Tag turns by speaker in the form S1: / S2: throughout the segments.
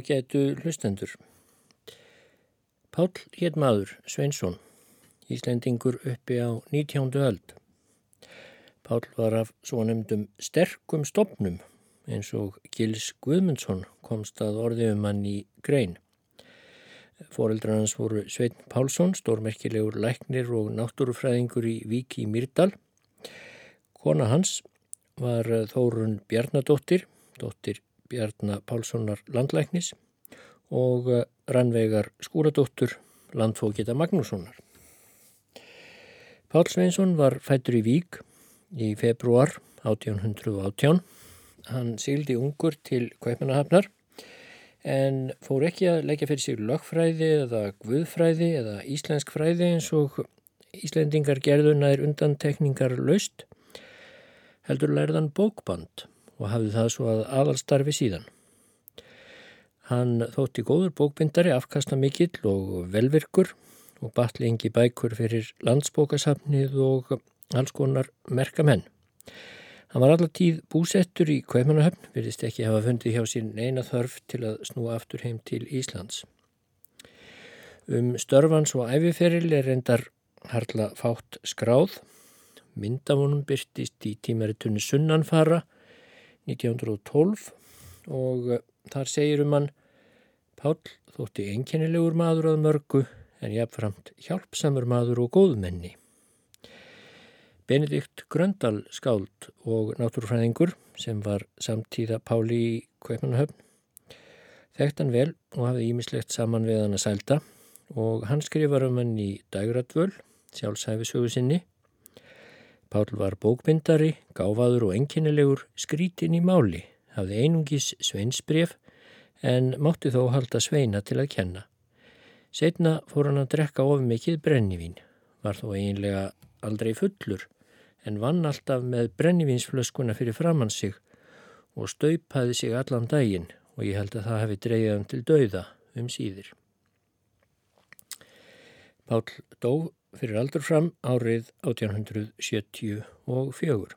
S1: ágætu hlustendur. Pál hétt maður, Sveinsson, Íslendingur uppi á 19. öld. Pál var af svo nefndum sterkum stopnum eins og Gils Guðmundsson komst að orðiðum hann í grein. Fóreldrar hans voru Svein Pálsson, stórmerkilegur læknir og náttúrufræðingur í Víki í Myrdal. Kona hans var Þórun Bjarnadóttir, dóttir Bjarnar Pálssonar landlæknis og Rannvegar Skúradóttur landfókita Magnússonar. Pál Sveinsson var fættur í Vík í februar 1818. Hann sigildi ungur til Kaupanahafnar en fór ekki að leggja fyrir sig lögfræði eða guðfræði eða íslensk fræði eins og Íslendingar gerðuna er undantekningar laust heldur lærðan bókband og hafði það svo að aðalstarfi síðan. Hann þótti góður bókbindari, afkasta mikill og velvirkur og batli engi bækur fyrir landsbókasafnið og alls konar merkamenn. Hann var allar tíð búsettur í Kveimannahöfn, virðist ekki hafa fundið hjá sín eina þörf til að snúa aftur heim til Íslands. Um störfans og æfiferil er endar harla fátt skráð. Myndamunum byrtist í tímaritunni Sunnanfara 1912 og þar segir um hann Pál þótti einkennilegur maður að mörgu en jáfnframt hjálpsamur maður og góðmenni. Benedikt Gröndal skáld og náttúrufræðingur sem var samtíða Páli í Kveipanahöfn þekkt hann vel og hafði ímislegt saman við hann að sælda og hann skrifar um hann í Dægratvöl, sjálfsæfi sögu sinni. Pál var bókbindari, gáfaður og enginnilegur skrítin í máli, hafði einungis sveinsbref en mátti þó halda sveina til að kenna. Setna fór hann að drekka of mikið brennivín, var þó eiginlega aldrei fullur en vann alltaf með brennivínsflöskuna fyrir framann sig og staupaði sig allan daginn og ég held að það hefði dreyðið hann til dauða um síðir. Pál dó fyrir aldur fram árið 1874.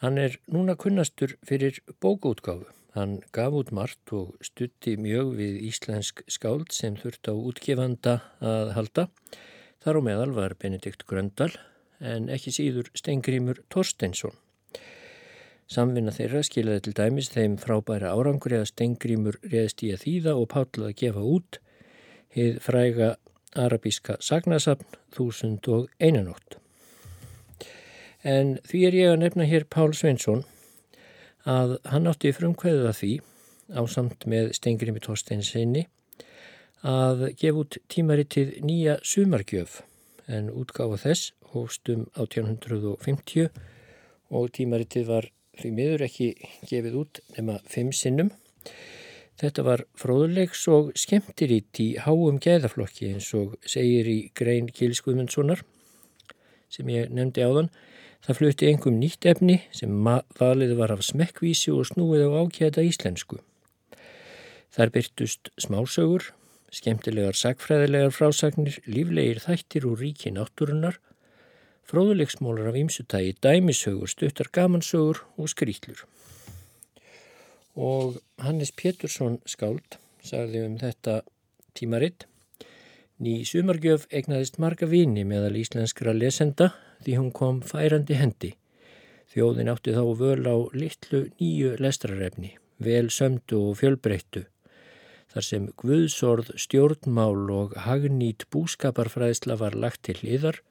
S1: Hann er núna kunnastur fyrir bókútgáfu. Hann gaf út margt og stutti mjög við íslensk skáld sem þurft á útgefanda að halda. Þar á meðal var Benedikt Gröndal en ekki síður Steingrímur Torsteinsson. Samvinna þeirra skilaði til dæmis þeim frábæra árangur eða Steingrímur reðst í að þýða og Páll að gefa út heið fræga arabíska og einanótt. En því er ég að nefna hér Pál Sveinsson að hann átti frumkvæðið að því ásamt með Steingrími Torsteinsinni að gefa út tímaritið nýja sumargjöf en útgáfa þess hóstum 1850 og tímaritið var því miður ekki gefið út nema fimm sinnum. Þetta var fróðulegs og skemmtirít í háum gæðaflokki eins og segir í grein Gils Guðmundssonar sem ég nefndi áðan. Það flutti engum nýtt efni sem valið var af smekkvísi og snúið á ákjæta íslensku. Þar byrtust smásögur, skemmtilegar sagfræðilegar frásagnir, líflegir þættir úr ríki náttúrunnar fróðuleiksmólar af ýmsutægi, dæmisögur, stuttar gamansögur og skrýtlur. Og Hannes Pétursson skáld sagði um þetta tímaritt Ný sumargjöf egnaðist marga vini meðal íslenskra lesenda því hún kom færandi hendi. Þjóðin átti þá völ á litlu nýju lestrarefni, vel sömdu og fjölbreyttu. Þar sem guðsorð, stjórnmál og hagnít búskaparfræðsla var lagt til hliðar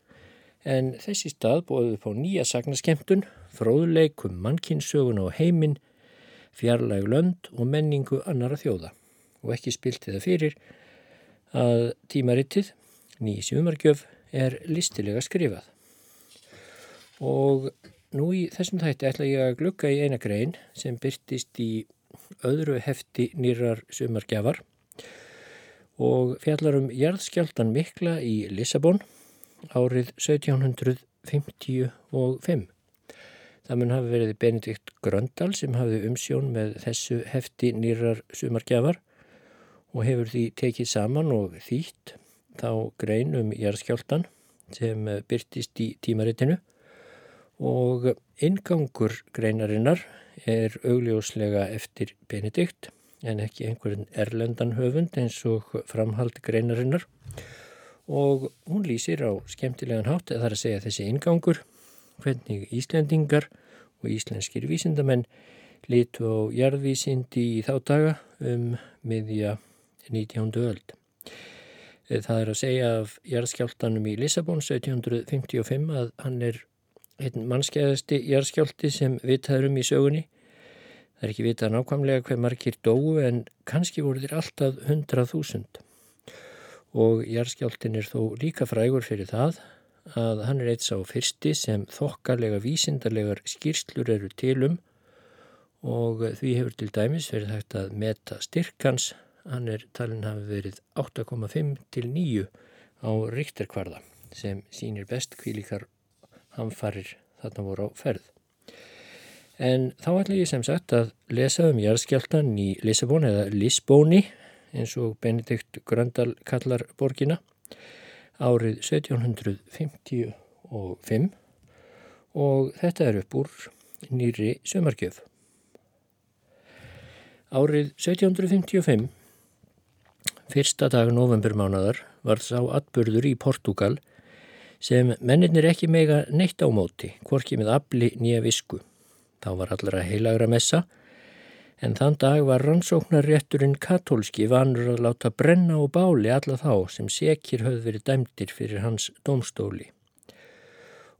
S1: en þessi stað bóði upp á nýja sagnaskemtun, fróðleikum mannkinsögun og heiminn, fjarlæg lönd og menningu annara þjóða og ekki spilti það fyrir að tímarittið, nýjum sumargjöf, er listilega skrifað. Og nú í þessum þætti ætla ég að glukka í eina grein sem byrtist í öðru hefti nýrar sumargjafar og fjallar um jarðskjáltan mikla í Lissabon árið 1755. Það mun hafi verið Benedikt Gröndal sem hafi umsjón með þessu hefti nýrar sumargjafar og hefur því tekið saman og þýtt þá grein um jarðskjáltan sem byrtist í tímaritinu. Og ingangur greinarinnar er augljóslega eftir Benedikt en ekki einhvern erlendan höfund eins og framhald greinarinnar. Og hún lýsir á skemmtilegan hátt eða þar að segja þessi ingangur hvernig Íslendingar og íslenskir vísindamenn litu á jarðvísindi í þá daga um miðja 19. öld. Það er að segja af jarðskjáltanum í Lissabon 1755 að hann er einn mannskeiðasti jarðskjálti sem vitaður um í sögunni Það er ekki vitað nákvæmlega hver margir dóu en kannski voru þér alltaf hundrað þúsund. Og jarðskjáltin er þó líka frægur fyrir það að hann er eitt sá fyrsti sem þokkarlega vísindarlegar skýrslur eru tilum og því hefur til dæmis verið hægt að meta styrkans. Hann er talin hafi verið 8,5 til 9 á ríkterkvarða sem sínir best kvílikar hamfarir þarna voru á ferð. En þá ætla ég sem sagt að lesa um jarðskjáltan í Lissabon eða Lisbóni eins og Benedikt Gröndal kallar borgina árið 1755 og þetta er upp úr nýri sömargjöf. Árið 1755, fyrsta dag novembermánadar, var sá atbörður í Portugal sem mennirnir ekki mega neitt á móti, hvorki með afli nýja visku. Þá var allra heilagra messa en þann dag var rannsóknarrétturinn katólski vanur að láta brenna og báli alla þá sem sekir höfð verið dæmtir fyrir hans domstóli.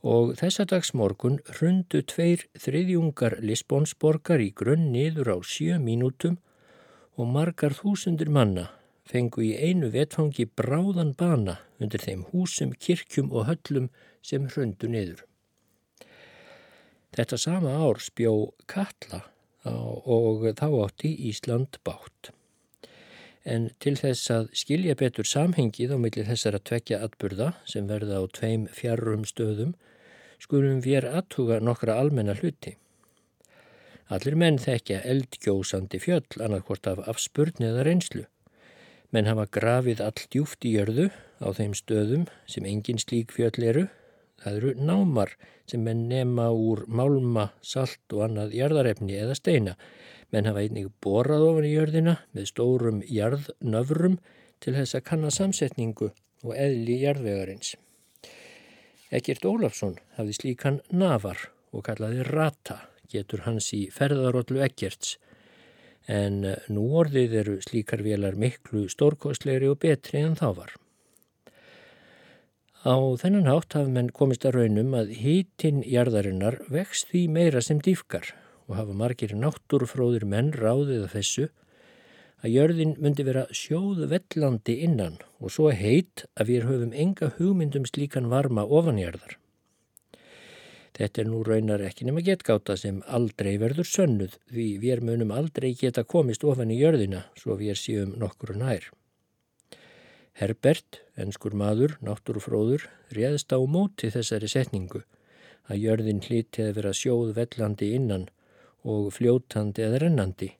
S1: Og þessa dags morgun hrundu tveir þriðjungar Lisbonsborgar í grunn niður á sjö mínútum og margar þúsundir manna fengu í einu vetfangi bráðan bana undir þeim húsum, kirkjum og höllum sem hrundu niður. Þetta sama ár spjó Katla og þá átti Ísland bátt. En til þess að skilja betur samhengið á milli þessara tvekja atburða sem verða á tveim fjarrum stöðum skulum við aðtuga nokkra almenna hluti. Allir menn þekkja eldgjósandi fjöll annarkort af afspurn eða reynslu. Menn hafa grafið allt djúft í jörðu á þeim stöðum sem engin slík fjöll eru Það eru námar sem menn nema úr málma, salt og annað jarðarefni eða steina. Menn hafa einnig borað ofan í jörðina með stórum jarðnöfrum til þess að kanna samsetningu og eðli jarðvegarins. Ekkert Ólafsson hafði slíkan nafar og kallaði rata, getur hans í ferðarollu ekkerts. En nú orðið eru slíkar velar miklu stórkostlegri og betri en þá var. Á þennan hátt hafði menn komist að raunum að hítinn jarðarinnar vext því meira sem dýfkar og hafa margir náttúrufróðir menn ráðið af þessu að jörðin myndi vera sjóð vellandi innan og svo heit að við höfum enga hugmyndum slíkan varma ofanjarðar. Þetta er nú raunar ekki nema getgáta sem aldrei verður sönnuð því við munum aldrei geta komist ofan í jörðina svo við séum nokkur nær. Herbert, enskur maður, náttúrufróður, réðst á móti þessari setningu að jörðin hlíti að vera sjóð vellandi innan og fljótandi eða rennandi.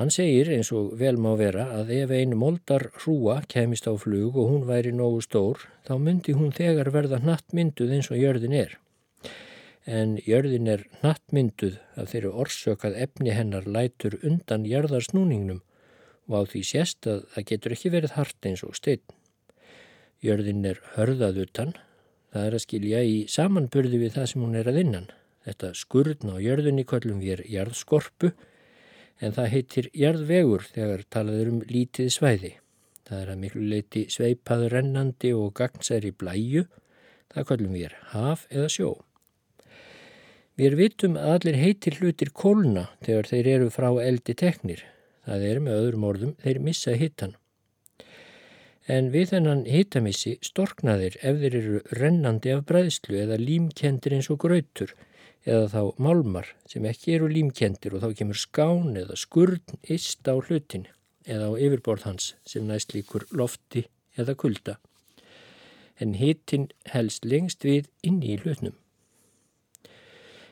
S1: Hann segir eins og vel má vera að ef einu moldar hrúa kemist á flug og hún væri nógu stór þá myndi hún þegar verða nattmynduð eins og jörðin er. En jörðin er nattmynduð af þeirri orsökað efni hennar lætur undan jörðarsnúningnum og á því sést að það getur ekki verið hart eins og stein. Jörðin er hörðað utan, það er að skilja í samanburði við það sem hún er að innan. Þetta skurðn á jörðinni kvöllum við er jarðskorpu en það heitir jarðvegur þegar talaður um lítið svæði. Það er að miklu leiti sveipað rennandi og gagnsæri blæju, það kvöllum við er haf eða sjó. Við vitum að allir heitir hlutir kólna þegar þeir eru frá eldi teknir. Það er með öðrum orðum þeir missa hittan. En við þennan hittamissi storkna þeir ef þeir eru rennandi af bræðslu eða límkendir eins og grautur eða þá málmar sem ekki eru límkendir og þá kemur skán eða skurn ist á hlutin eða á yfirborð hans sem næst líkur lofti eða kulda. En hittin helst lengst við inn í hlutnum.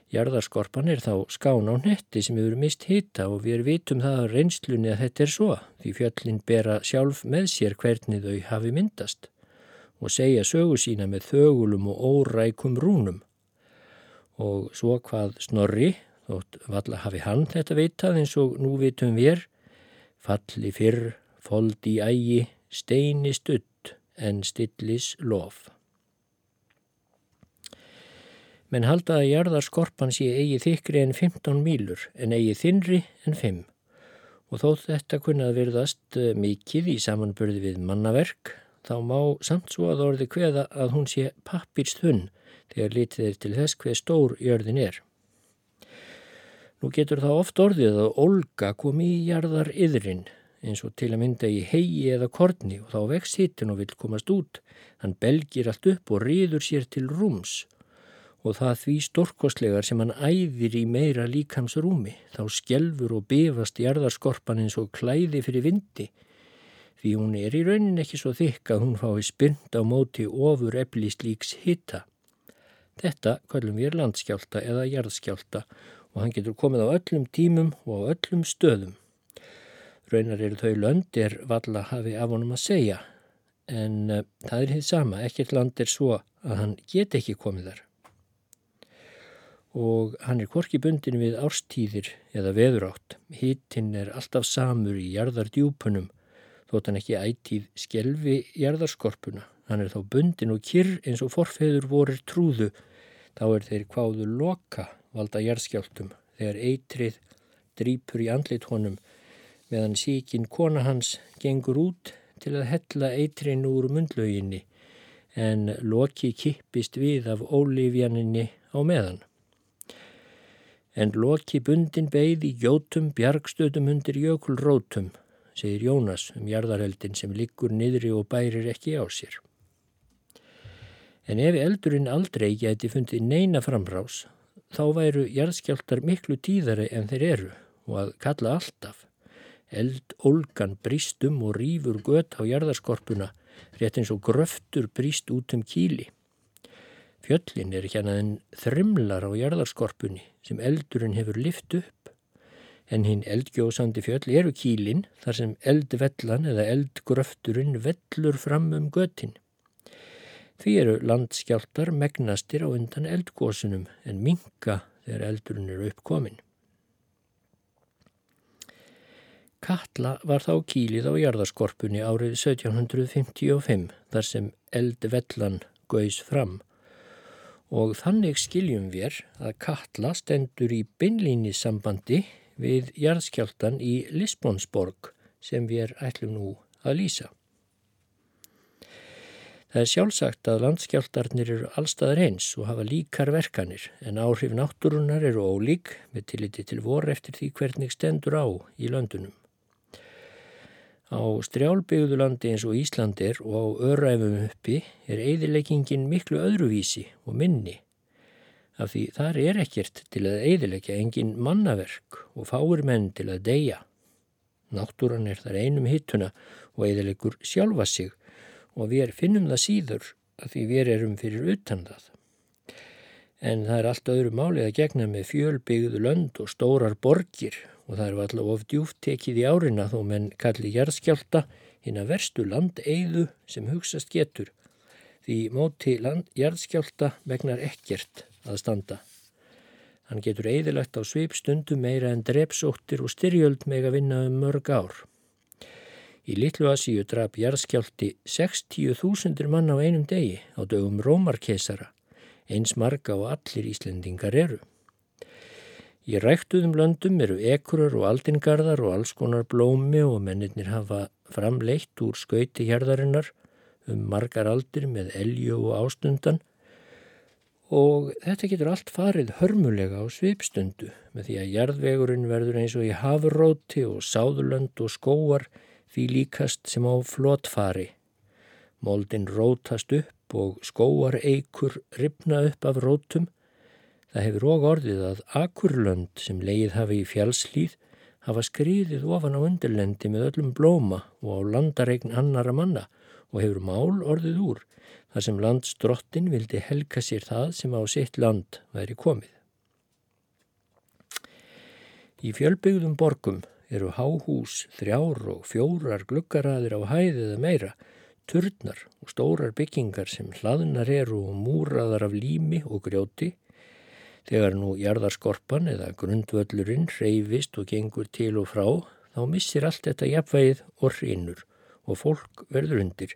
S1: Jarðarskorpan er þá skán á netti sem hefur mist hita og við vitum það á reynslunni að þetta er svo því fjöllin bera sjálf með sér hvernig þau hafi myndast og segja sögu sína með þögulum og órækum rúnum. Og svo hvað snorri, þótt valla hafi hann þetta vitað eins og nú vitum við, falli fyrr, fold í ægi, steini stutt en stillis lof. Menn halda að jarðarskorpan sé eigi þykri en 15 mílur en eigi þinri en 5 og þó þetta kunnað virðast eh, mikið í samanbörði við mannaverk þá má samt svo að orði hveða að hún sé pappirstun þegar litið er til þess hver stór jörðin er. Nú getur það oft orðið að olga komi í jarðar yðrin eins og til að mynda í hegi eða korni og þá vex hittin og vil komast út. Hann belgir allt upp og riður sér til rúms og það því stórkostlegar sem hann æðir í meira líkamsrúmi. Þá skjelfur og befast jarðarskorpan eins og klæði fyrir vindi því hún er í raunin ekki svo þykk að hún fái spynd á móti ofur eflist líks hitta. Þetta kallum við landskjálta eða jarðskjálta og hann getur komið á öllum tímum og á öllum stöðum. Raunar eru þau lönd er valla hafi af honum að segja en uh, það er hitt sama, ekkert land er svo að hann get ekki komið þar. Og hann er korki bundin við árstíðir eða veðurátt. Hittinn er alltaf samur í jarðardjúpunum þótt hann ekki ætíð skjelvi jarðarskorpuna. Hann er þá bundin og kyrr eins og forfeður vorir trúðu. Þá er þeir kváðu loka valda jarðskjáltum þegar eitrið drýpur í andlit honum meðan síkin kona hans gengur út til að hella eitrin úr mundlauginni en loki kippist við af ólífjaninni á meðan. En loki bundin beigð í gjótum bjargstöðum undir jökulrótum segir Jónas um jarðarheldin sem liggur niðri og bærir ekki á sér. En ef eldurinn aldrei geti fundið neina framrás, þá væru jarðskjáltar miklu tíðari en þeir eru og að kalla alltaf. Eld olgan brístum og rýfur gött á jarðarskorpuna, rétt eins og gröftur bríst út um kíli. Fjöllin er ekki annað en þrimlar á jarðarskorpunni sem eldurinn hefur lift upp en hinn eldgjósandi fjöll eru kílin þar sem eldvellan eða eldgröfturinn vellur fram um göttin. Því eru landskjáltar megnastir á undan eldgósunum en minka þegar eldurinn eru uppkomin. Katla var þá kílið á jarðarskorpunni árið 1755 þar sem eldvellan gauðs fram og þannig skiljum við að Katla stendur í beinlínisambandi við jarðskjáltan í Lisbonsborg sem við ætlum nú að lýsa. Það er sjálfsagt að landskjáltarnir eru allstaðar eins og hafa líkar verkanir en áhrif náttúrunar eru ólík með tilliti til vor eftir því hvernig stendur á í löndunum. Á strjálbyggðulandi eins og Íslandir og á öræfum uppi er eigðileggingin miklu öðruvísi og minni af því þar er ekkert til að eidilegja engin mannaverk og fáir menn til að deyja. Náttúran er þar einum hittuna og eidilegur sjálfa sig og við finnum það síður að því við erum fyrir utan það. En það er allt öðru málið að gegna með fjölbyggðu lönd og stórar borgir og það er alltaf of djúft tekið í árina þó menn kalli jarðskjálta hinn að verstu landeiðu sem hugsast getur. Því móti jarðskjálta vegnar ekkert að standa. Hann getur eðilagt á sveipstundu meira en drepsóttir og styrjöld meg að vinna um mörg ár. Í Littlu Asíu draf jarðskjálti 60.000 mann á einum degi á dögum Rómarkesara, eins marga og allir Íslendingar eru. Í ræktuðum löndum eru ekurur og aldingarðar og alls konar blómi og mennirnir hafa framleitt úr skauti hérðarinnar um margar aldir með elju og ástundan og þetta getur allt farið hörmulega á svipstundu með því að jarðvegurinn verður eins og í hafróti og sáðurlönd og skóar því líkast sem á flotfari. Moldin rótast upp og skóar eikur ripna upp af rótum. Það hefur og orðið að akurlönd sem leið hafi í fjálslýð hafa skriðið ofan á undirlendi með öllum blóma og á landaregn annara manna og hefur mál orðið úr þar sem landsdrottin vildi helga sér það sem á sitt land væri komið. Í fjölbyggðum borgum eru háhús, þrjár og fjórar glukkaraðir á hæðiða meira, turnar og stórar byggingar sem hlaðnar eru og múraðar af lími og grjóti. Þegar nú jarðarskorpan eða grundvöllurinn reyfist og gengur til og frá, þá missir allt þetta jafnvægið og hrinur og fólk verður undir.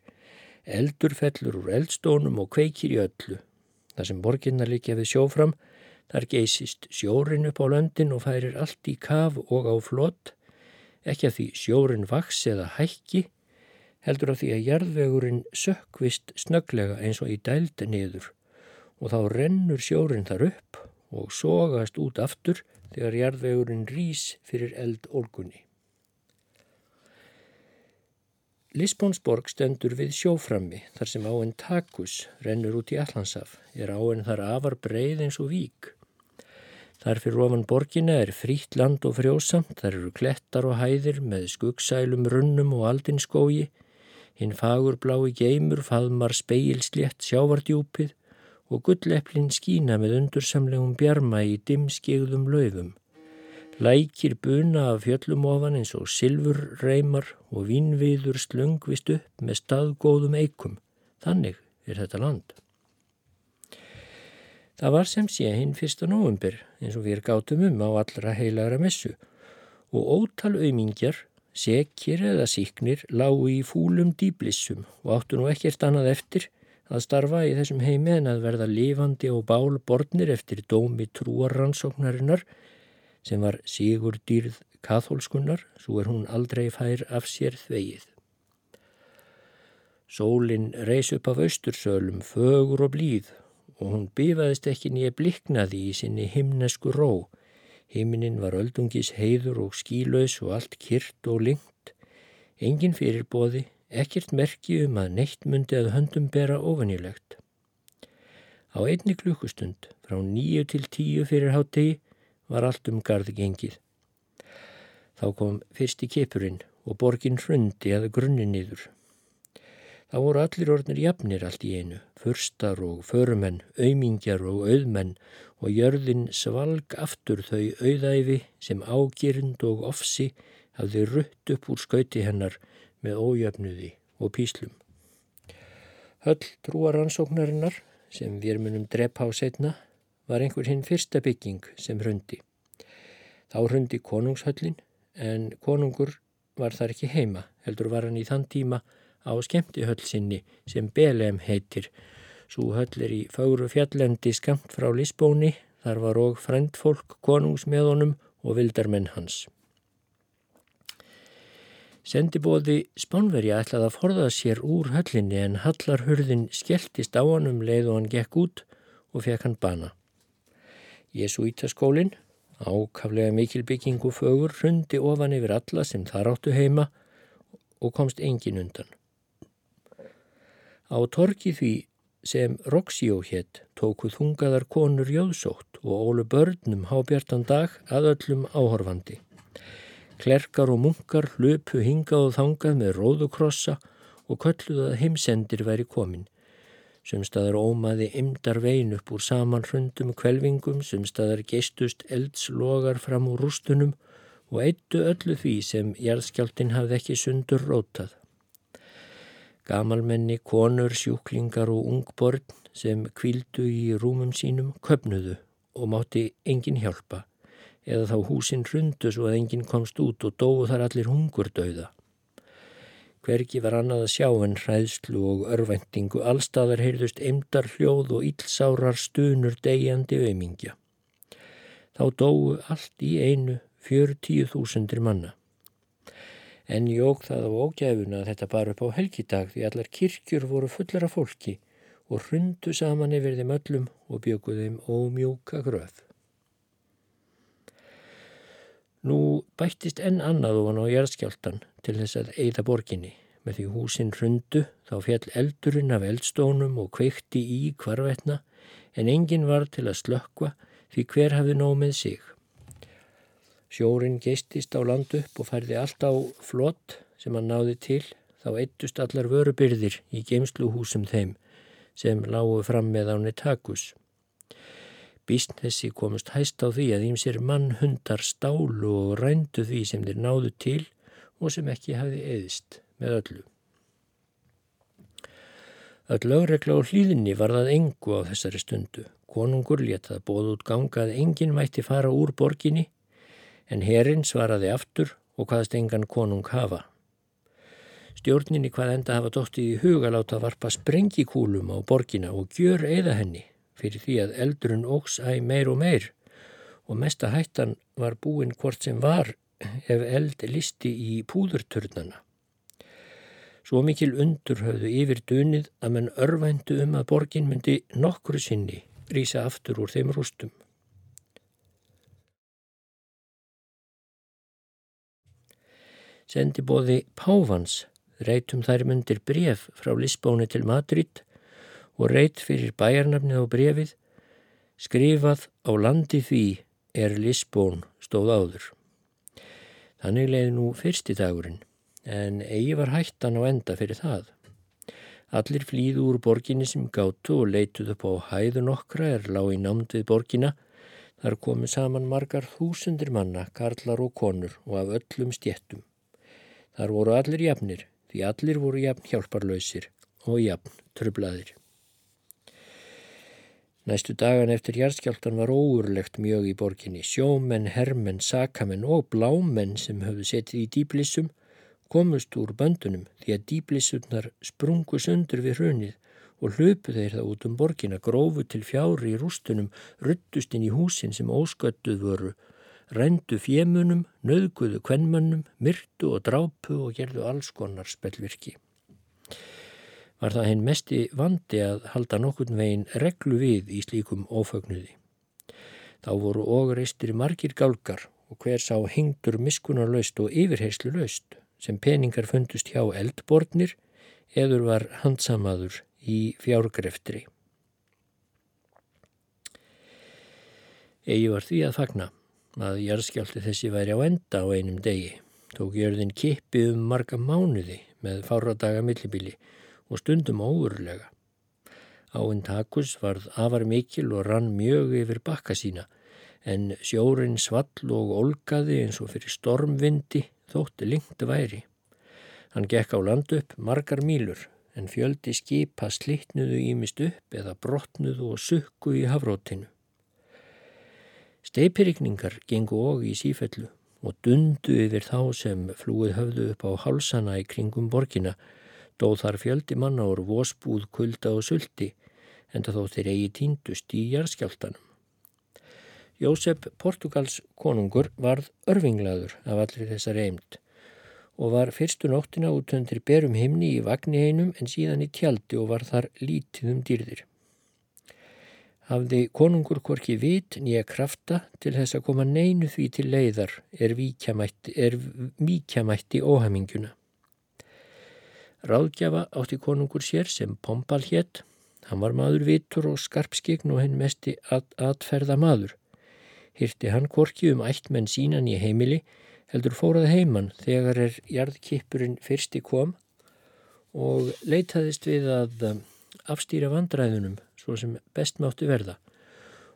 S1: Eldur fellur úr eldstónum og kveikir í öllu. Það sem borginna líkja við sjófram, þar geysist sjórin upp á löndin og færir allt í kaf og á flott, ekki að því sjórin vaks eða hækki, heldur af því að jarðvegurinn sökkvist snöglega eins og í dælda niður og þá rennur sjórin þar upp og sogast út aftur þegar jarðvegurinn rýs fyrir eldólgunni. Lisbonsborg stendur við sjóframmi þar sem áinn Takus rennur út í Allandsaf, er áinn þar afar breið eins og vík. Þar fyrir ofan borgina er frýtt land og frjósamt, þar eru klettar og hæðir með skuggsælum runnum og aldinskógi, hinn fagurblái geimur faðmar speilslétt sjávardjúpið og gulleplin skína með undursamlegum bjarma í dimskigðum laufum. Lækir buna af fjöllum ofan eins og silfurreimar og vínviður slöngvist upp með staðgóðum eikum. Þannig er þetta land. Það var sem sé hinn fyrsta nógumbir eins og við gátum um á allra heilagra messu og ótal auðmingjar, sekir eða síknir lágu í fúlum dýblissum og áttu nú ekkert annað eftir að starfa í þessum heimi en að verða lifandi og bál borðnir eftir dómi trúarrannsóknarinnar sem var Sigur dýrð katholskunnar, svo er hún aldrei fær af sér þvegið. Sólinn reys upp af austursölum, fögur og blíð og hún bifaðist ekki nýja bliknaði í sinni himnesku ró. Himinin var öldungis heiður og skílaus og allt kyrt og lengt. Engin fyrirbóði, ekkert merki um að neitt myndi að höndum bera ofanilegt. Á einni klukkustund, frá nýju til tíu fyrir háttegi, var allt um gardi gengið. Þá kom fyrsti kipurinn og borgin hrundi að grunni niður. Þá voru allir orðnir jafnir allt í einu, fyrstar og förumenn, auðmingjar og auðmenn og jörðin svalg aftur þau auðæfi sem ágirind og ofsi hafði rutt upp úr skauti hennar með ójöfnuði og píslum. Höll trúaransóknarinnar, sem við munum drepa á setna, var einhver hinn fyrsta bygging sem hrundi. Þá hrundi konungshöllin, en konungur var þar ekki heima, heldur var hann í þann tíma á skemmti höll sinni sem Belem heitir. Svo höll er í fáru fjallendi skamt frá Lisbóni, þar var og frendfólk konungs með honum og vildarmenn hans. Sendibóði Spánverja ætlaði að forða sér úr höllinni en hallarhurðin skelltist á hann um leið og hann gekk út og fekk hann bana. Jésúítaskólinn, ákaflega mikil byggingu fögur, hrundi ofan yfir alla sem þar áttu heima og komst engin undan. Á torki því sem Roxíó hétt tóku þungaðar konur jöðsótt og ólu börnum hábjartan dag að öllum áhorfandi. Klerkar og munkar hlupu hingað og þangað með róðukrossa og kölluð að heimsendir væri komin. Sumstaðar ómaði ymdar vein upp úr saman hrundum kvelvingum, sumstaðar geistust eldslogar fram úr rústunum og eittu öllu því sem jarðskjáltin hafði ekki sundur rótað. Gamalmenni, konur, sjúklingar og ungborn sem kvildu í rúmum sínum köpnuðu og mátti engin hjálpa eða þá húsin hrundu svo að enginn komst út og dóu þar allir hungurdauða. Hvergi var annað að sjá en hræðslu og örvendingu, allstaðar heyrðust emdar hljóð og ílsárar stunur degjandi auðmingja. Þá dóu allt í einu fjör tíu þúsundir manna. En jók það á ógæfuna að þetta bar upp á helgidag því allar kirkjur voru fullara fólki og hrundu saman yfir þeim öllum og bjökuð þeim ómjúka gröð. Nú bættist enn annað ofan á jæðskjáltan til þess að eigða borginni. Með því húsinn hrundu þá fjall eldurinn af eldstónum og kveikti í kvarvetna en enginn var til að slökkva því hver hafði nóg með sig. Sjórin geistist á land upp og færði allt á flott sem hann náði til þá eittust allar vörubyrðir í geimsluhúsum þeim sem lágu fram með áni takus. Bísn þessi komust hæst á því að ímsir mannhundar stálu og rændu því sem þeir náðu til og sem ekki hafi eðist með öllu. Öll lögregla og hlýðinni var það engu á þessari stundu. Konungur letað bóð út ganga að enginn mætti fara úr borginni en herrin svaraði aftur og hvaðast engan konung hafa. Stjórninni hvað enda hafa dóttið í huga láta varpa sprengikúlum á borgina og gjör eða henni fyrir því að eldurinn ógs æg meir og meir og mesta hættan var búin hvort sem var ef eld listi í púðurturnana. Svo mikil undur höfðu yfir dunið að menn örvændu um að borgin myndi nokkru sinni rýsa aftur úr þeim rústum. Sendi bóði Pávans reytum þær myndir bref frá Lisbóni til Madrid og reyt fyrir bæjarnafnið á brefið skrifað á landi því er Lisbón stóð áður. Þannig leiði nú fyrsti dagurinn en eigi var hættan á enda fyrir það. Allir flýðu úr borginni sem gáttu og leituð upp á hæðun okkra er lág í námd við borgina. Þar komu saman margar þúsundir manna, karlar og konur og af öllum stjettum. Þar voru allir jafnir, því allir voru jafn hjálparlausir og jafn trublaðir. Næstu dagan eftir hjartskjáltan var óurlegt mjög í borginni. Sjómenn, hermenn, sakamenn og blámenn sem höfðu setið í dýblissum komust úr böndunum því að dýblissurnar sprungu sundur við hrunið og hlöpu þeir það út um borgina, grófu til fjári í rústunum, ruttust inn í húsin sem ósköttuð voru, rændu fjemunum, nöðguðu kvennmönnum, myrtu og drápu og gerðu alls konar spellvirki. Var það henn mesti vandi að halda nokkurn veginn reglu við í slíkum ófögnuði. Þá voru ógreistir margir gálgar og hver sá hengdur miskunarlaust og yfirheyslu laust sem peningar fundust hjá eldbornir eður var handsamaður í fjárgreftri. Egi var því að fagna að jarðskjálti þessi væri á enda á einum degi. Tók jörðin kippi um marga mánuði með fáradaga millibili og stundum óurlega. Áinn takus varð afar mikil og rann mjög yfir bakka sína en sjórin svall og olgaði eins og fyrir stormvindi þótti lengt væri. Hann gekk á land upp margar mílur en fjöldi skipa slittnuðu ímist upp eða brotnuðu og sukku í hafrótinu. Steipirikningar gengu og í sífellu og dundu yfir þá sem flúið höfðu upp á hálsana í kringum borgina, dóð þar fjöldi manna úr vósbúð, kulda og sulti, en það þó þeir eigi tíndust í jarðskjáltanum. Jósef Portugals konungur varð örfinglaður af allir þessar eimt og var fyrstu nóttina út undir berum himni í vagni einum en síðan í tjaldi og var þar lítið um dýrðir. Hafði konungur hvorki vit nýja krafta til þess að koma neinu því til leiðar er víkjamætti óhaminguna. Ráðgjafa átti konungur sér sem Pompal hétt, hann var maður vitur og skarpskign og henn mesti at atferða maður hyrti hann korki um ættmenn sínan í heimili, heldur fórað heimann þegar er jarðkippurinn fyrsti kom og leitaðist við að um, afstýra vandræðunum svo sem best máttu verða.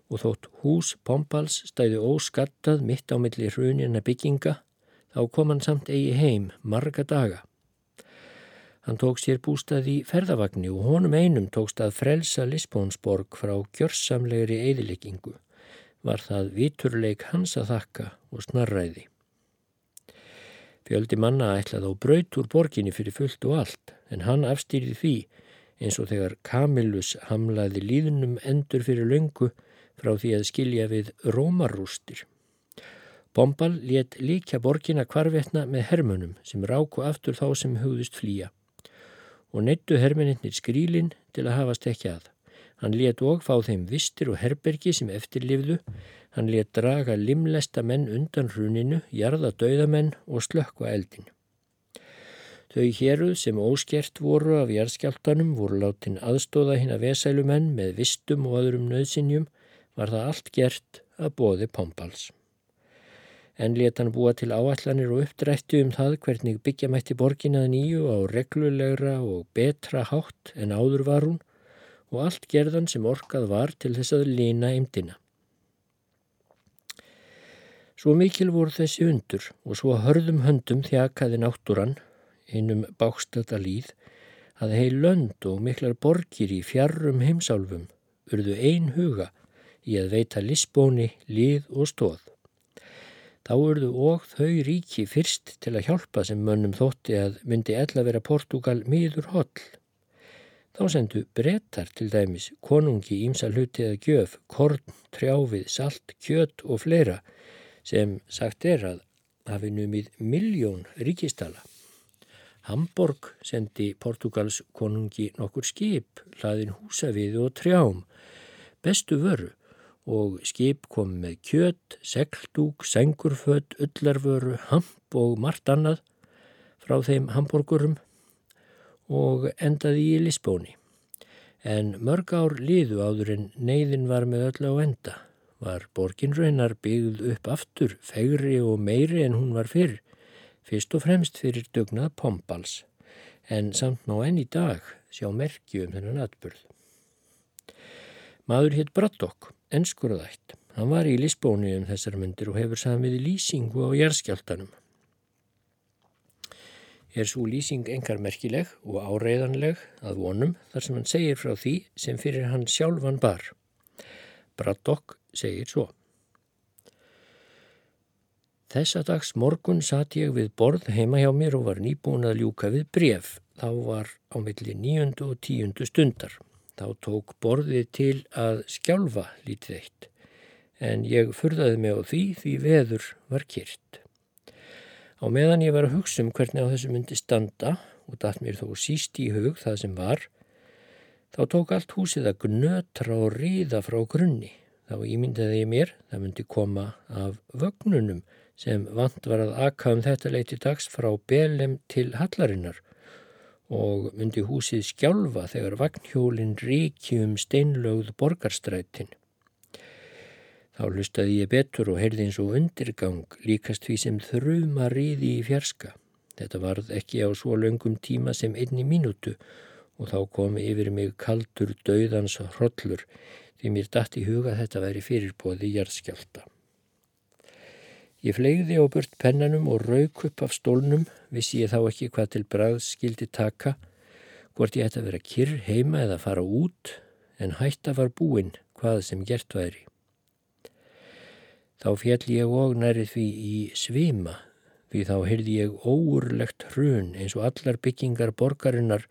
S1: Og þótt hús Pompals stæði óskattað mitt á milli hrunina bygginga þá kom hann samt eigi heim marga daga. Hann tók sér bústað í ferðavagni og honum einum tókst að frelsa Lisbónsborg frá gjörsamlegri eðileggingu var það viturleik hans að þakka og snarræði. Fjöldi manna ætlaði á braut úr borginni fyrir fullt og allt en hann afstýrði því eins og þegar Kamilus hamlaði líðnum endur fyrir löngu frá því að skilja við rómarústir. Bombal let líka borgina kvarvetna með hermunum sem ráku aftur þá sem hugðust flýja og neittu hermeninnir skrílin til að hafast ekki að. Hann let og fá þeim vistir og herbergi sem eftirlifðu. Hann let draga limlesta menn undan hruninu, jarða dauðamenn og slökkva eldin. Þau héruð sem óskert voru af jarðskjáltanum voru látin aðstóða hinn að vesælumenn með vistum og öðrum nöðsinjum var það allt gert að bóði Pompals. En let hann búa til áallanir og uppdrættu um það hvernig byggja mætti borginað nýju á reglulegra og betra hátt en áður var hún og allt gerðan sem orkað var til þess að lína eimdina. Svo mikil voru þessi undur og svo hörðum höndum þjakaði náttúran innum bákstata líð að heil lönd og miklar borgir í fjarrum heimsálfum urðu ein huga í að veita lisbóni, líð og stóð. Þá urðu og þau ríki fyrst til að hjálpa sem mönnum þótti að myndi ella vera Portugal miður holl. Þá sendu brettar til dæmis konungi ímsa hluti að gjöf, korn, trjáfið, salt, kjöt og fleira sem sagt er að hafi numið miljón ríkistala. Hamburg sendi Portugals konungi nokkur skip, hlaðin húsaviði og trjám, bestu vöru og skip kom með kjöt, segldúk, sengurfödd, ullarvöru, hamp og margt annað frá þeim hamburgurum og endaði í Lisbóni. En mörg ár liðu áður en neyðin var með öll á enda. Var borgin raunar byggð upp aftur, fegri og meiri en hún var fyrr, fyrst og fremst fyrir dugnað Pombals, en samt ná enn í dag sjá merkju um þennan atbyrð. Maður hitt Braddock enskurðætt. Hann var í Lisbóni um þessar myndir og hefur samið lýsingu á jærskjáltanum. Er svo lýsing engar merkileg og áreiðanleg að vonum þar sem hann segir frá því sem fyrir hann sjálfan bar. Braddock segir svo. Þessa dags morgun satt ég við borð heima hjá mér og var nýbúin að ljúka við bref. Þá var á milli nýjundu og tíundu stundar. Þá tók borðið til að skjálfa lítið eitt, en ég furðaði mig á því því veður var kyrt. Á meðan ég var að hugsa um hvernig á þessu myndi standa og dætt mér þó síst í hug það sem var, þá tók allt húsið að gnötra og ríða frá grunni. Þá ímyndaði ég mér, það myndi koma af vögnunum sem vant var að akka um þetta leiti dags frá belem til hallarinnar og myndi húsið skjálfa þegar vagnhjólinn ríki um steinlögð borgarstrætin. Þá lustaði ég betur og heyrði eins og undirgang líkast því sem þrjuma ríði í fjerska. Þetta varð ekki á svo löngum tíma sem einni mínútu og þá kom yfir mig kaldur döðans hrollur því mér dætt í huga þetta væri fyrirbóði jærðskjálta. Ég flegði á burt pennanum og rauk upp af stólnum, vissi ég þá ekki hvað til bræðs skildi taka, hvort ég ætti að vera kyrr heima eða fara út, en hætta var búinn hvað sem gert væri. Þá fjall ég og nærið því í svima, því þá heyrði ég óurlegt hrun eins og allar byggingar borgarinnar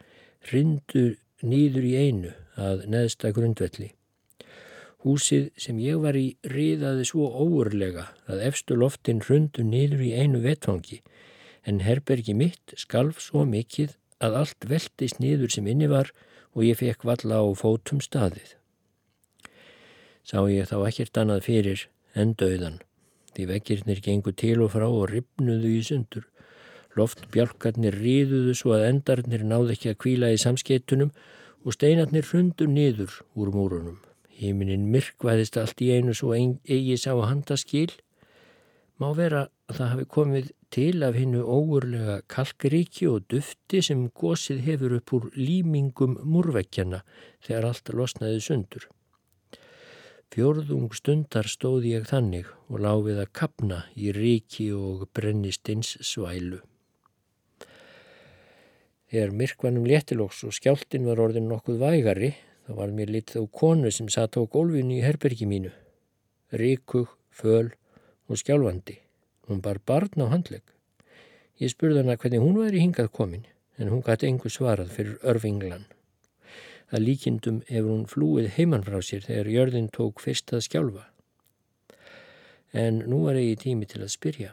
S1: rindu nýður í einu að neðsta grundvelli. Húsið sem ég var í riðaði svo óurlega að efstu loftin hrundu niður í einu vetfangi en herbergi mitt skalf svo mikið að allt veltist niður sem inni var og ég fekk valla á fótum staðið. Sá ég þá ekkert annað fyrir en döðan. Því vekkirnir gengu til og frá og ripnuðu í sundur. Loftbjálkarnir ríðuðu svo að endarnir náðu ekki að kvíla í samskeitunum og steinarnir hrundu niður úr múrunum. Híminin myrkvæðist allt í einu svo eigi sá að handa skil. Má vera að það hafi komið til af hinnu óurlega kalkríki og dufti sem gósið hefur upp úr límingum múrvekkjana þegar allt losnaði sundur. Fjörðung stundar stóði ég þannig og láfið að kapna í ríki og brennistins svælu. Þegar myrkvanum léttilóks og skjáltin var orðin nokkuð vægari Það var mér litið á konu sem satt á gólfinu í herbergi mínu. Ríkug, föl og skjálfandi. Hún bar barn á handleg. Ég spurði hana hvernig hún væri hingað komin, en hún gæti engu svarað fyrir örfinglan. Það líkindum hefur hún flúið heimann frá sér þegar jörðin tók fyrst að skjálfa. En nú var eigi tími til að spyrja.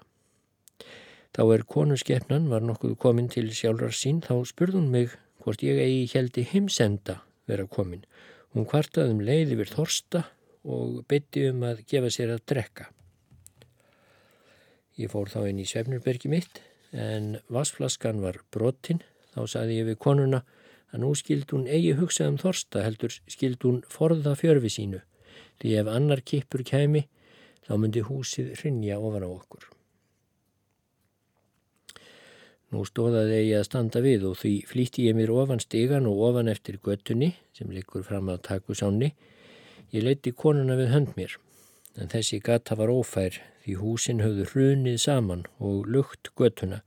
S1: Þá er konuskeppnan var nokkuð komin til sjálfrar sín, þá spurði hún mig hvort ég eigi heldi heimsenda vera komin. Hún kvartaði um leið yfir þorsta og bytti um að gefa sér að drekka. Ég fór þá inn í Svefnurbergi mitt en vassflaskan var brotinn. Þá saði ég við konuna að nú skild hún eigi hugsað um þorsta heldur skild hún forða fjörfi sínu því ef annar kippur kemi þá myndi húsið rinja ofan á okkur. Nú stóðaði ég að standa við og því flýtti ég mér ofan stigan og ofan eftir göttunni sem likur fram að taku sáni. Ég leiti konuna við hönd mér, en þessi gata var ófær því húsin höfðu hrunið saman og lukt göttuna.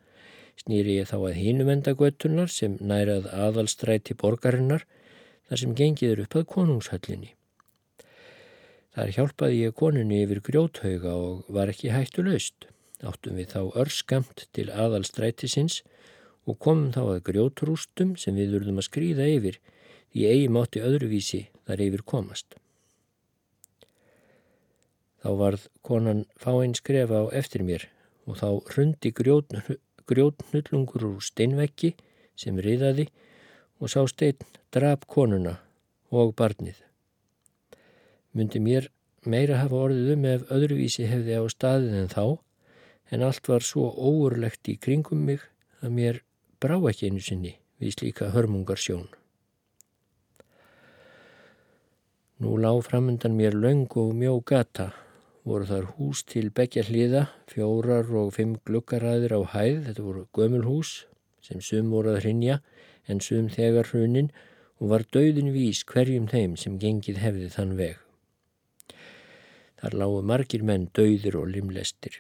S1: Snýri ég þá að hinumenda göttunar sem nærað aðalstræti borgarinnar þar sem gengiður upp að konungshöllinni. Þar hjálpaði ég konunni yfir grjóthauga og var ekki hættu laust. Áttum við þá örskamt til aðalstrætisins og komum þá að grjótrústum sem við urðum að skrýða yfir því eigi mátti öðruvísi þar yfir komast. Þá varð konan fáinn skrefa á eftir mér og þá hrundi grjótnullungur úr steinveggi sem riðaði og sá stein drap konuna og barnið. Myndi mér meira hafa orðið um ef öðruvísi hefði á staðið en þá, en allt var svo óurlegt í kringum mig að mér brá ekki einu sinni við slíka hörmungar sjón. Nú lág framöndan mér laung og mjó gata, voru þar hús til begja hliða, fjórar og fimm glukkaræðir á hæð, þetta voru gömulhús sem sum voru að hrinja en sum þegar hrunin og var döðin vís hverjum þeim sem gengið hefði þann veg. Þar lágu margir menn döðir og limlestir.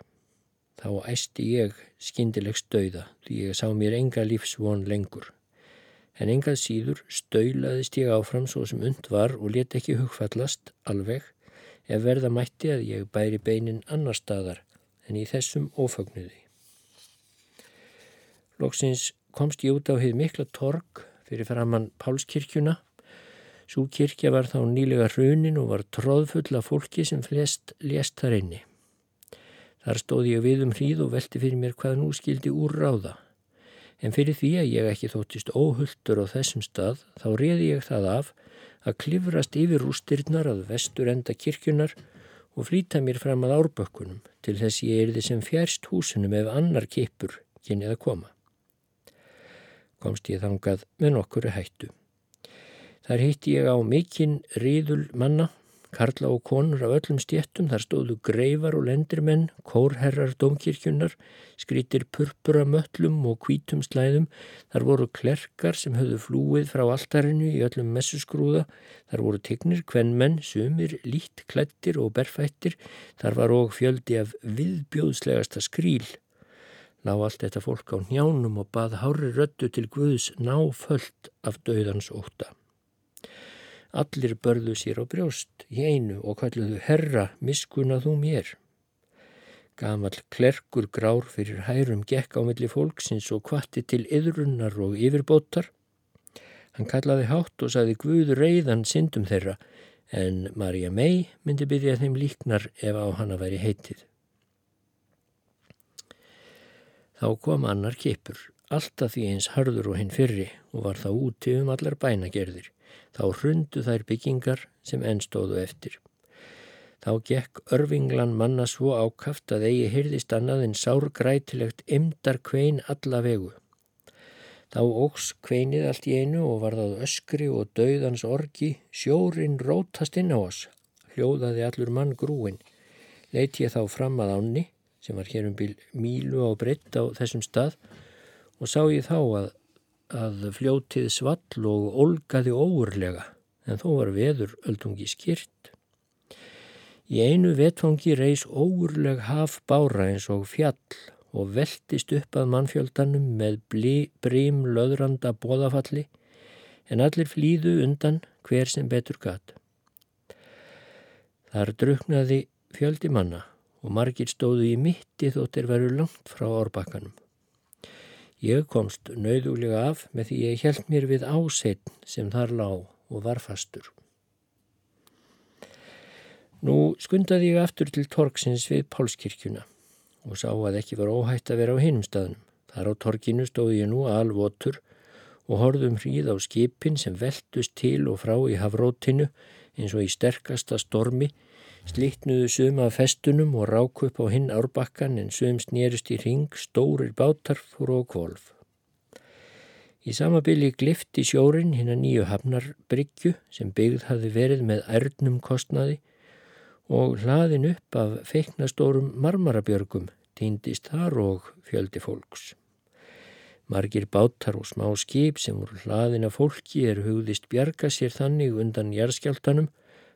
S1: Þá æsti ég skindilegst döða því ég sá mér enga lífsvon lengur. En engað síður stöulaðist ég áfram svo sem und var og let ekki hugfallast alveg ef verða mætti að ég bæri beinin annar staðar en í þessum ófagnuði. Lóksins komst ég út á heið mikla torg fyrir framann Pálskirkjuna. Svo kirkja var þá nýlega hrunin og var tróðfull af fólki sem flest lést þar inni. Þar stóð ég við um hríð og velti fyrir mér hvað nú skildi úr ráða. En fyrir því að ég ekki þóttist óhulltur á þessum stað þá reði ég það af að klifrast yfir rústirnar að vestur enda kirkjunar og flýta mér fram að árbökkunum til þess ég erði sem fjærst húsunum ef annar kipur kynið að koma komst ég þangað með nokkuru hættu. Þar hitti ég á mikinn riðul manna, karla og konur af öllum stjettum, þar stóðu greifar og lendirmenn, kórherrar domkirkjunar, skrítir purpura möllum og kvítum slæðum, þar voru klerkar sem höfðu flúið frá altarinu í öllum messusgrúða, þar voru tegnir, kvennmenn, sumir, lít, klættir og berfættir, þar var og fjöldi af viðbjóðslegasta skríl. Lág allt þetta fólk á njánum og bað hári röttu til Guðs náföld af döðans óta. Allir börðu sér á brjóst í einu og kalluðu herra miskuna þú mér. Gamal klerkur grár fyrir hærum gekk á milli fólksins og kvatti til yðrunnar og yfirbótar. Hann kallaði hátt og saði Guð reyðan syndum þeirra en Marja mei myndi byrja þeim líknar ef á hana væri heitið. Þá kom annar kipur, alltaf því eins harður og hinn fyrri og var þá úti um allar bænagerðir. Þá hrundu þær byggingar sem ennstóðu eftir. Þá gekk örvinglan manna svo ákaft að eigi hyrðist annað en sárgrætilegt emdar kvein alla vegu. Þá ógs kveinið allt í einu og var það öskri og dauðans orgi, sjórin rótast inn á oss, hljóðaði allur mann grúin. Leit ég þá fram að ánni sem var hér um bíl mílu á breytt á þessum stað og sá ég þá að, að fljótið svall og olgaði óurlega en þó var veður öldungi skýrt. Í einu vetfangi reys óurleg haf bára eins og fjall og veldist upp að mannfjöldanum með brím löðranda bóðafalli en allir flýðu undan hver sem betur gat. Þar druknaði fjöldi manna og margir stóðu í mitti þóttir veru langt frá árbakkanum. Ég komst nauðulega af með því ég held mér við ásetn sem þar lág og var fastur. Nú skundaði ég aftur til torksins við Pálskirkjuna og sá að ekki var óhætt að vera á hinum staðnum. Þar á torkinu stóði ég nú alvotur og horðum hríð á skipin sem veldust til og frá í hafrótinu eins og í sterkasta stormi Slittnuðu sum af festunum og rák upp á hinn árbakkan en sum snýrist í ring, stórir bátar fóru á kvolf. Í sama bylli glifti sjórin hinn að nýju hafnarbryggju sem byggð hafi verið með ærnum kostnaði og hlaðin upp af feiknastórum marmarabjörgum týndist þar og fjöldi fólks. Margir bátar og smá skip sem voru hlaðin af fólki er hugðist bjarga sér þannig undan jærskjáltanum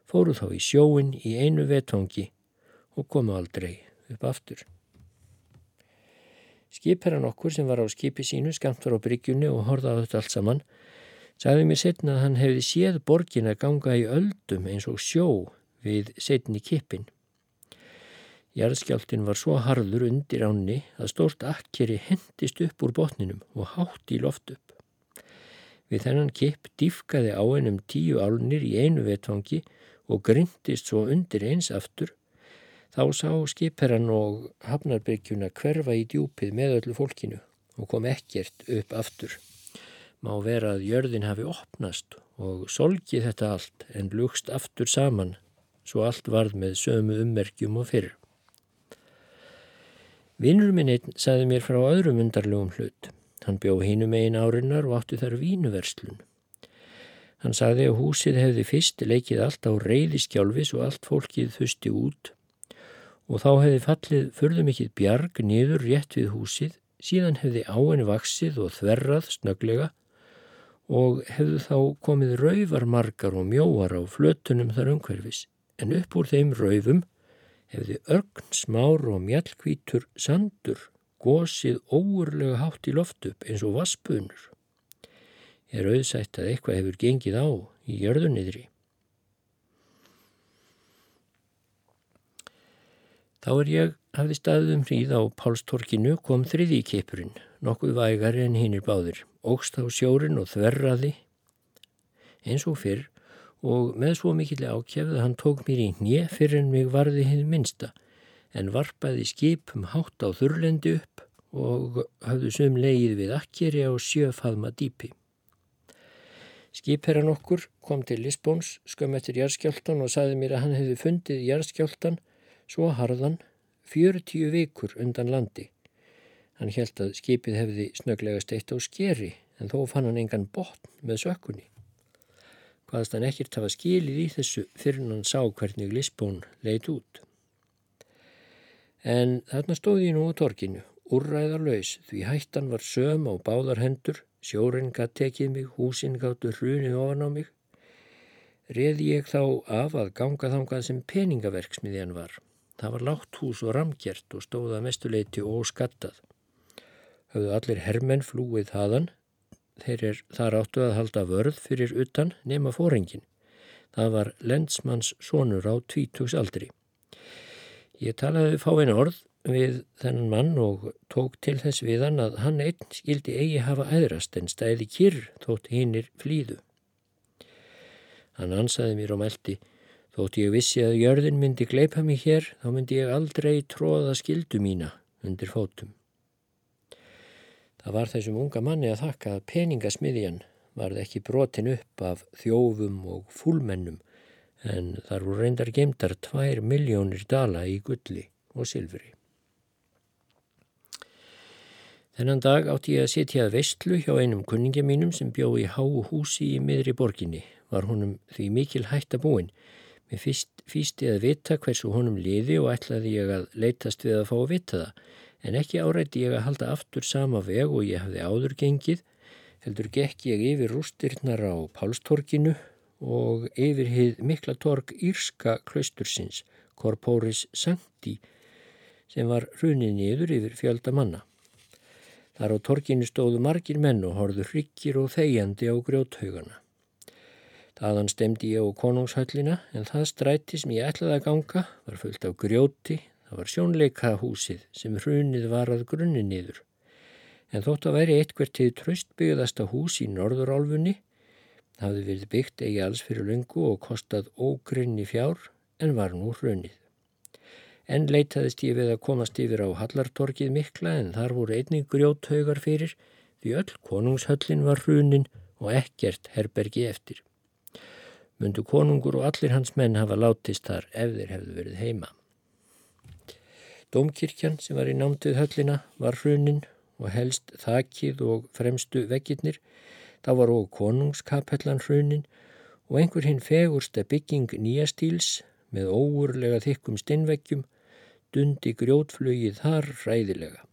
S1: fóru þá í sjóin í einu vetongi og komu aldrei upp aftur. Skipherran okkur sem var á skipi sínu skamt var á bryggjunni og horða á þetta allt saman sagði mér setna að hann hefði séð borgin að ganga í öldum eins og sjó við setni kipin. Jarðskjáltin var svo harður undir ánni að stórt akkeri hendist upp úr botninum og hátt í loft upp. Við þennan kipp diffkaði á ennum tíu álnir í einu vetfangi og grindist svo undir eins aftur. Þá sá skipherran og hafnarbyrgjuna hverfa í djúpið með öllu fólkinu og kom ekkert upp aftur. Má vera að jörðin hafi opnast og solgi þetta allt en lugst aftur saman svo allt varð með sömu ummerkjum og fyrr. Vinnur minn einn saði mér frá öðrum undarlegum hlut. Hann bjó hinum einn árinnar og átti þar vínuverslun. Hann sagði að húsið hefði fyrst leikið allt á reyðiskjálfis og allt fólkið þusti út og þá hefði fallið förðu mikill bjarg niður rétt við húsið, síðan hefði áinni vaksið og þverrað snöglega og hefðu þá komið rauvarmargar og mjóar á flötunum þar umhverfis en upp úr þeim raufum hefði örgn smár og mjallkvítur sandur gósið óurlega hátt í loft upp eins og vaspunur. Er auðsætt að eitthvað hefur gengið á í jörðunniðri. Þá er ég hafði staðið um hríð á Pálstorkinu kom þriði kipurinn, nokkuð vægari en hinnir báðir, ógst á sjórin og þverraði eins og fyrr og með svo mikill ákjafð að hann tók mér í hnje fyrir en mig varði hinn minsta en varpaði skipum hátt á þurrlendi upp og hafðu sum leið við akkeri á sjöfaðma dýpi. Skipherran okkur kom til Lisbons skömm eftir jarðskjáltan og saði mér að hann hefði fundið jarðskjáltan svo harðan 40 vikur undan landi. Hann held að skipið hefði snöglega steitt á skeri en þó fann hann engan botn með sökkunni. Hvaðast hann ekkert hafa skilið í þessu fyrir hann sá hvernig Lisbón leit út. En þarna stóð ég nú á torkinu, úrræðarlaus, því hættan var söm á báðar hendur, sjórin gatt tekið mig, húsin gáttu hrunið ofan á mig. Reði ég þá af að ganga þangað sem peningaverksmiðjan var. Það var látt hús og ramgjert og stóða mestuleiti og skattað. Hafðu allir hermenn flúið þaðan, þeir er þar áttu að halda vörð fyrir utan nema fóringin. Það var lensmanns sonur á tvítúksaldri. Ég talaði fáinn orð við þennan mann og tók til þess við hann að hann einn skildi eigi hafa æðrast en stæði kyrr þótt hinnir flýðu. Hann ansaði mér á meldi, þótt ég vissi að jörðin myndi gleipa mig hér, þá myndi ég aldrei tróða skildu mína undir fótum. Það var þessum unga manni að þakka að peningasmiðjan varð ekki brotin upp af þjófum og fúlmennum en þar voru reyndar gemdar tvær miljónir dala í gulli og silfri. Þennan dag átti ég að sitja að vestlu hjá einum kunningja mínum sem bjó í háu húsi í miðri borginni. Var honum því mikil hætt að búin. Mér fyrst, fyrsti að vita hversu honum liði og ætlaði ég að leytast við að fá að vita það. En ekki árætti ég að halda aftur sama veg og ég hafði áður gengið. Heldur gekk ég yfir rústirnar á Pálstorkinu og yfir hið mikla torg Írska klaustursins, Corporis Sancti, sem var runið niður yfir fjölda manna. Þar á torginu stóðu margir menn og horðu hryggir og þegjandi á grjóthaugana. Þaðan stemdi ég á konungshöllina en það stræti sem ég ætlaði að ganga var fullt af grjóti, það var sjónleikahúsið sem runið var að grunni niður. En þótt að væri eitthvað til tröstbyggðasta hús í norðurálfunni hafði verið byggt eigi alls fyrir lungu og kostað ógrinni fjár en var nú hrunið. En leitaðist ég við að komast yfir á Hallartorkið mikla en þar voru einnig grjóthaugar fyrir því öll konungshöllin var hrunin og ekkert herbergi eftir. Mundu konungur og allir hans menn hafa látist þar ef þeir hefðu verið heima. Dómkirkjan sem var í námtuð höllina var hrunin og helst þakið og fremstu vekkirnir Þá var og konungskapellan hrunin og einhver hinn fegursta bygging nýjastíls með óurlega þykkum stinnveggjum dundi grjótflögið þar ræðilega.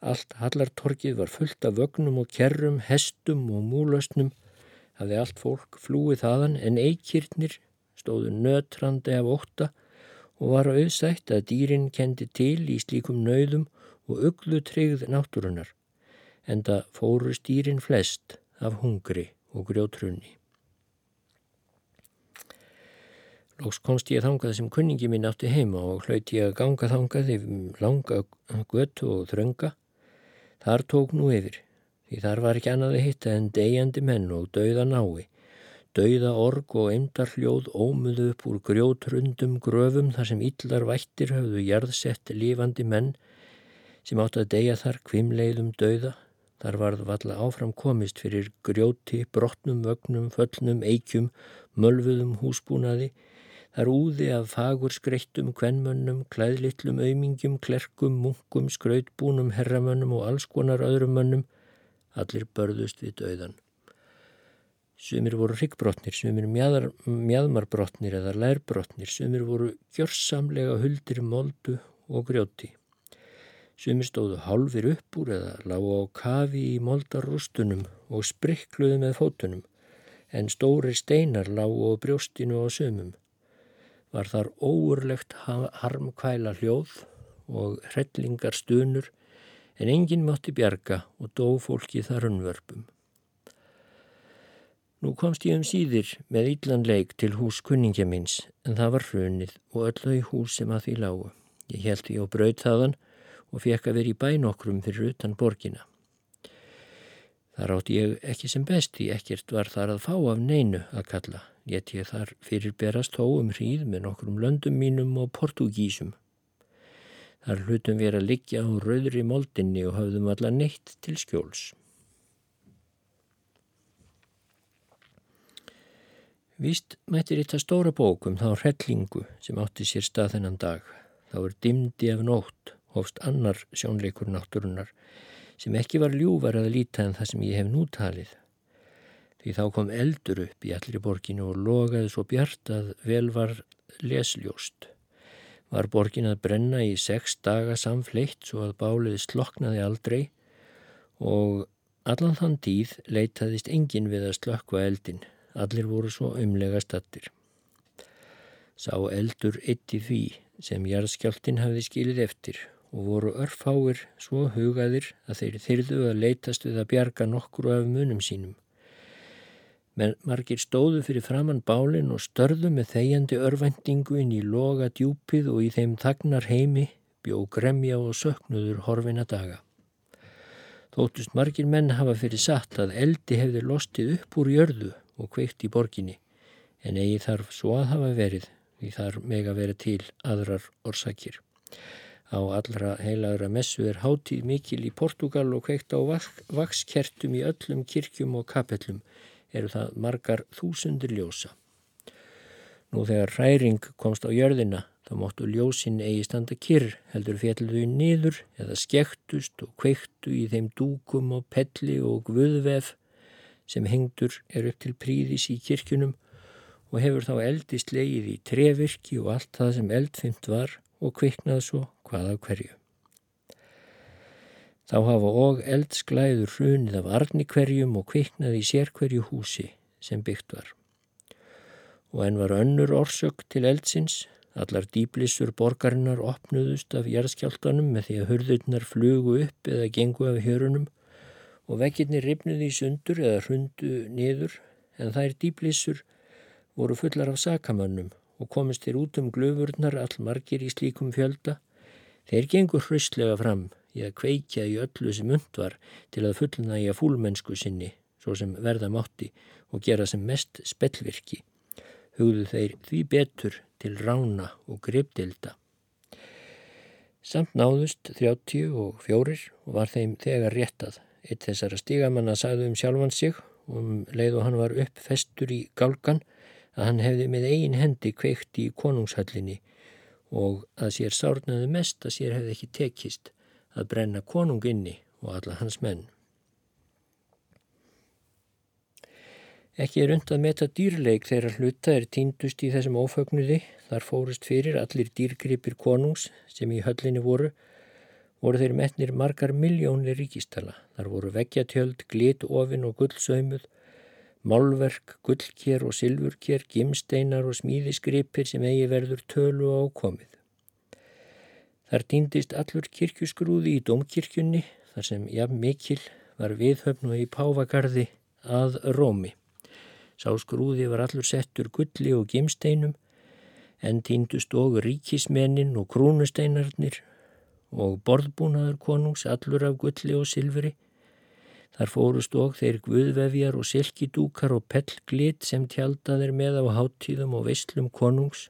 S1: Allt hallartorkið var fullt af vögnum og kerrum, hestum og múlöstnum, hafði allt fólk flúið þaðan en eikirnir stóðu nötrandi af ótta og var auðsætt að dýrin kendi til í slíkum nöyðum og uglu tryggð náttúrunar, en það fóru stýrin flest af hungri og grjótrunni. Lóks komst ég þangað sem kunningi mín átti heima og hlaut ég að ganga þangað yfir langa götu og þrönga. Þar tók nú yfir, því þar var ekki annað að hitta en degjandi menn og dauða nái. Dauða org og eimdar hljóð ómuðu upp úr grjótrundum gröfum þar sem yllar vættir höfðu jarðsett lifandi menn sem átt að deyja þar kvimleiðum dauða. Þar varð valla áfram komist fyrir grjóti, brotnum, vögnum, föllnum, eikjum, mölvuðum húsbúnaði Þar úði af fagur skreittum, kvennmönnum, klæðlittlum, aumingjum, klerkum, munkum, skrautbúnum, herramönnum og alls konar öðrum mönnum, allir börðust við döiðan. Sumir voru ryggbrotnir, sumir mjadmarbrotnir eða lærbrotnir, sumir voru gjörsamlega huldir moldu og grjóti. Sumir stóðu hálfir upp úr eða lágu á kafi í moldarrústunum og sprikkluðu með fótunum, en stóri steinar lágu á brjóstinu og sumum var þar óurlegt harmkvæla hljóð og hrellingar stunur en enginn mátti bjarga og dó fólki þar unnvörpum. Nú komst ég um síðir með yllanleik til hús kunningja minns en það var hrunið og öll þau hús sem að því lágu. Ég held því á braut þaðan og fekk að vera í bænokkrum fyrir utan borgina. Þar átt ég ekki sem besti, ekkert var þar að fá af neinu að kalla Létt ég þar fyrir berast þó um hríð með nokkrum löndum mínum og portugísum. Þar hlutum við að liggja á rauðri moldinni og hafðum alla neitt til skjóls. Víst mættir þetta stóra bókum þá hrellingu sem átti sér stað þennan dag. Þá er dimdi af nótt, hófst annar sjónleikur náttúrunar sem ekki var ljúvar að líta en það sem ég hef nú talið því þá kom eldur upp í allir borginu og logaði svo bjart að vel var lesljóst. Var borgin að brenna í sex daga samfleitt svo að bálið sloknaði aldrei og allan þann tíð leitaðist engin við að slökkva eldin. Allir voru svo umlega stattir. Sá eldur eitti því sem jarðskjáltin hafði skilið eftir og voru örfáir svo hugaðir að þeir þyrðu að leitast við að bjarga nokkru af munum sínum. Menn margir stóðu fyrir framann bálinn og störðu með þegjandi örvendingu inn í loga djúpið og í þeim þagnar heimi bjó gremja og söknuður horfina daga. Þóttust margir menn hafa fyrir satt að eldi hefði lostið upp úr jörðu og kveikt í borginni en eigi þarf svo að hafa verið því þar meg að vera til aðrar orsakir. Á allra heilagra messu er hátíð mikil í Portugal og kveikt á vakskertum í öllum kirkjum og kapellum eru það margar þúsundir ljósa. Nú þegar hræring komst á jörðina þá móttu ljósin eigi standa kyrr heldur fjalluðu nýður eða skektust og kveiktu í þeim dúkum og pelli og guðvef sem hengdur er upp til príðis í kirkjunum og hefur þá eldist leið í trevirki og allt það sem eldfimt var og kviknað svo hvað af hverju. Þá hafa og eldsklæður hrunið af arnikverjum og kviknað í sérkverju húsi sem byggt var. Og en var önnur orsök til eldsins, allar dýblissur borgarinnar opnuðust af jæðskjáltanum með því að hurðurnar flugu upp eða gengu af hjörunum og vekkirni ripnuði í sundur eða hrundu niður en þær dýblissur voru fullar af sakamannum og komist þér út um glöfurnar all margir í slíkum fjölda. Þeir gengur hraustlega fram í að kveikja í öllu sem und var til að fullna í að fúlmennsku sinni, svo sem verða mátti og gera sem mest spellvirki. Hugðu þeir því betur til rána og gripdilda. Samt náðust þrjáttjú og fjórir og var þeim þegar réttað. Eitt þessara stigamanna sagði um sjálfan sig um leið og hann var uppfestur í gálgan að hann hefði með eigin hendi kveikt í konungshöllinni og að sér sárnaði mest að sér hefði ekki tekist að brenna konung inni og alla hans menn. Ekki er und að meta dýrleik þegar hluta er tíndust í þessum ófögnuði. Þar fórust fyrir allir dýrgripir konungs sem í höllinni voru, voru þeir metnir margar miljónir ríkistala. Þar voru veggjatjöld, glit, ofin og gullsauðmuð, málverk, gullkér og silfurkér, gimsteinar og smíðisgripir sem eigi verður tölu á komið. Þar týndist allur kirkjusgrúði í domkirkjunni þar sem jafn mikil var viðhöfnu í Páfagarði að Rómi. Sá skrúði var allur settur gulli og gimsteinum en týndust og ríkismennin og krúnusteinarnir og borðbúnaður konungs allur af gulli og silfri. Þar fórust og þeir guðvefjar og silkidúkar og pellglit sem tjaldaðir með á háttíðum og veistlum konungs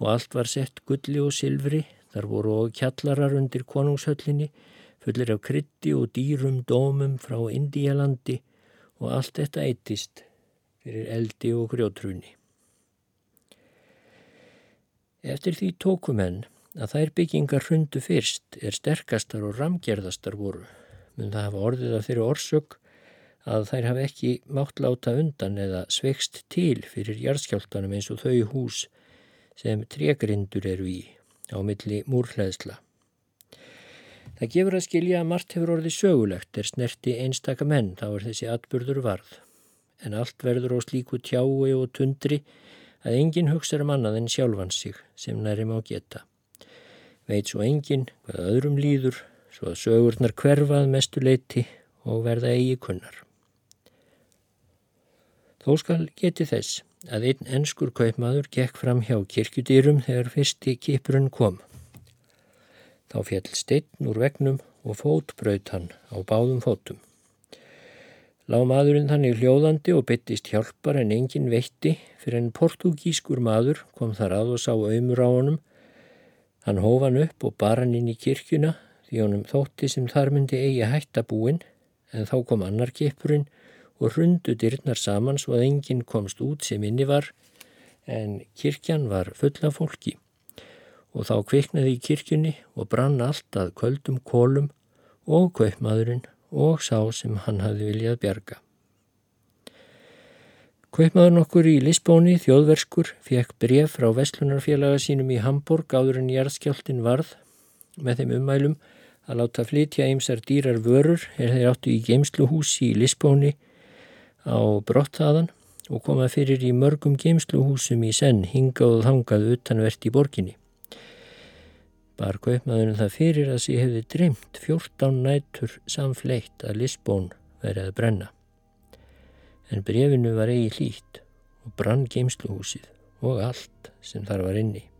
S1: og allt var sett gulli og silfri. Þar voru og kjallarar undir konungshöllinni fullir af krytti og dýrum dómum frá Indíalandi og allt þetta eitist fyrir eldi og grjótrunni. Eftir því tókumenn að þær byggingar hrundu fyrst er sterkastar og ramgerðastar voru. Mun það hafa orðið af þeirri orsök að þær hafa ekki mátt láta undan eða sveikst til fyrir jarðskjáltanum eins og þau hús sem tregrindur eru í á milli múrhleðsla. Það gefur að skilja að margt hefur orðið sögulegt er snerti einstaka menn þá er þessi atbyrður varð. En allt verður á slíku tjái og tundri að enginn hugsa um annað en sjálfan sig sem nærim á geta veit svo enginn hvað öðrum líður svo að sögurnar hverfað mestu leiti og verða eigi kunnar. Þó skal geti þess að einn ennskur kaupmaður gekk fram hjá kirkjudýrum þegar fyrsti kipurinn kom. Þá fjall steinn úr vegnum og fótbraut hann á báðum fótum. Lá maðurinn þannig hljóðandi og byttist hjálpar en engin veitti fyrir en portugískur maður kom þar að og sá auðmur á honum Hann hóf hann upp og bar hann inn í kirkjuna því honum þótti sem þar myndi eigi hættabúin en þá kom annar kipurinn og hrundu dyrnar saman svo að enginn komst út sem inni var en kirkjan var full af fólki og þá kviknaði í kirkjunni og brann allt að köldum kólum og kaupmaðurinn og sá sem hann hafði viljað bjarga. Kaupmaður nokkur í Lisbóni, þjóðverskur, fekk bref frá Vestlunarfélaga sínum í Hamburg áður en jarðskjáltin varð með þeim ummælum að láta flytja ymsar dýrar vörur er þeir áttu í geimsluhúsi í Lisbóni á brotthaðan og koma fyrir í mörgum geimsluhúsum í senn hingað og þangað utanvert í borginni. Bar kaupmaðurinn það fyrir að sé hefði dreymt 14 nætur samfleitt að Lisbón verið að brenna en brefinu var eigi hlýtt og brann geimsluhúsið og allt sem þar var inni.